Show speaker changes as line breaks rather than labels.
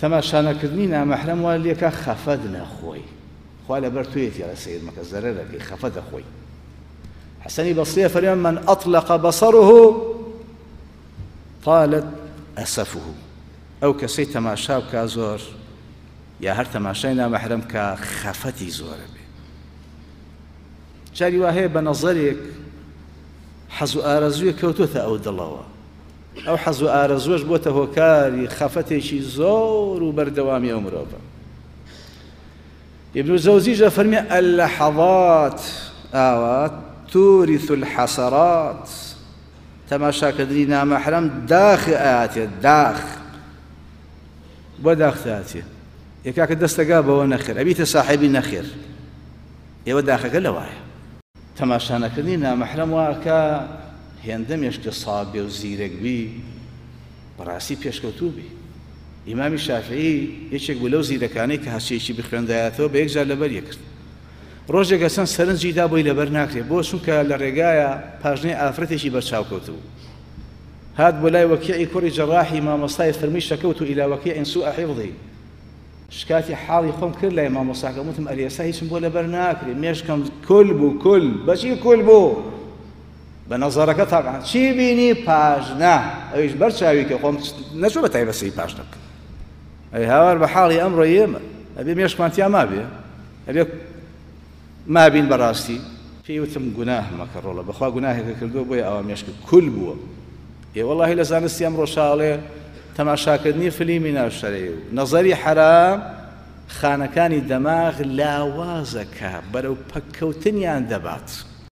تەماشانەکردنی نامەحرەم وا لێکە خەفەت نەخۆی. خوا لە بەر توێتی لە سیر مەکە زەرە دەکەی خەفە حسني بصرية فريم من أطلق بصره طالت أسفه ئەو کەسەی تەماشا بکە زۆر یا هەر تەماشای نامەحرم کە خەفەتی زۆرە بێ. جاری وا هەیە بە نەزەرێک حەز و ئارەزووی کەوتوتە ئەو حەز و ئارەزۆش بۆتە هۆکاری خەفەتێکی زۆر و بەردەوامی ئەو مرۆڤە ابن زەوزیژە فەرمی ئەلەحەڵات ئاوات تورث الحسرات. تەماشاکردنی نامەحرەم داخ ئااتێ داخ. بۆ داختاتێ یەکاکە دەستەگا بەوە نەخێر ئەبیتە ساحبی نەخێر ئێوە داخەکە لەوایە تەماشانەکردنی نامەحرەم واکە هێندە مێشکە سابێ و زیرەکبی بەڕاستی پێشکەوتوو بی ئیمامی شافعی یەکێک بوو لەو زیرەکانەی کە هەچێکی بخوێندایەتەوە بە یەکجار لەبەر یەکرد ڕۆژێک ئەسەن سەرنجیدا بۆی لەبەر ناکرێت بۆ چونکە لە ڕێگایە پاژنەی ئافرەتێکی بەرچاوکەوتبوو هات بۆ لای وەکیعی کوڕی جەڕاحی مامۆستای فەرمی شەکەوت و ئیلاوەکی ئەنسو ئەحیڵدی شکاتی حاڵی خۆم کرد لای مامۆساکە وتم ئەریێسا هیچم بۆ لەبەر ناکرێت مێشکەم کل بوو کل بەچی کل بوو؟ بە نەزارەکە تاقان چی بینی؟ پاژنا ئەویش بەرچاوی کە خۆم نەچوو بە تایبەسی پاشنەکە ئەی هاوار بە حاڵی ئەمڕۆ ئێمە. ئەبێ مێشکمانتیا مابێ. ئەبێ مابین بەڕاستی. پێیوتم گوناه مەکە ڕۆڵە. بەخوا گوناهێکە کردو بۆی ئەوە مێشک کول بووە. ێ وڵی لە زانستی ئەمڕۆ شاڵێ تەماشاکردنی فلیمی ناوشەرەیە و. نەزەری حرام خانەکانی دەماغ لاوازەکە. بەرەو پەککەوتنیان دەبات.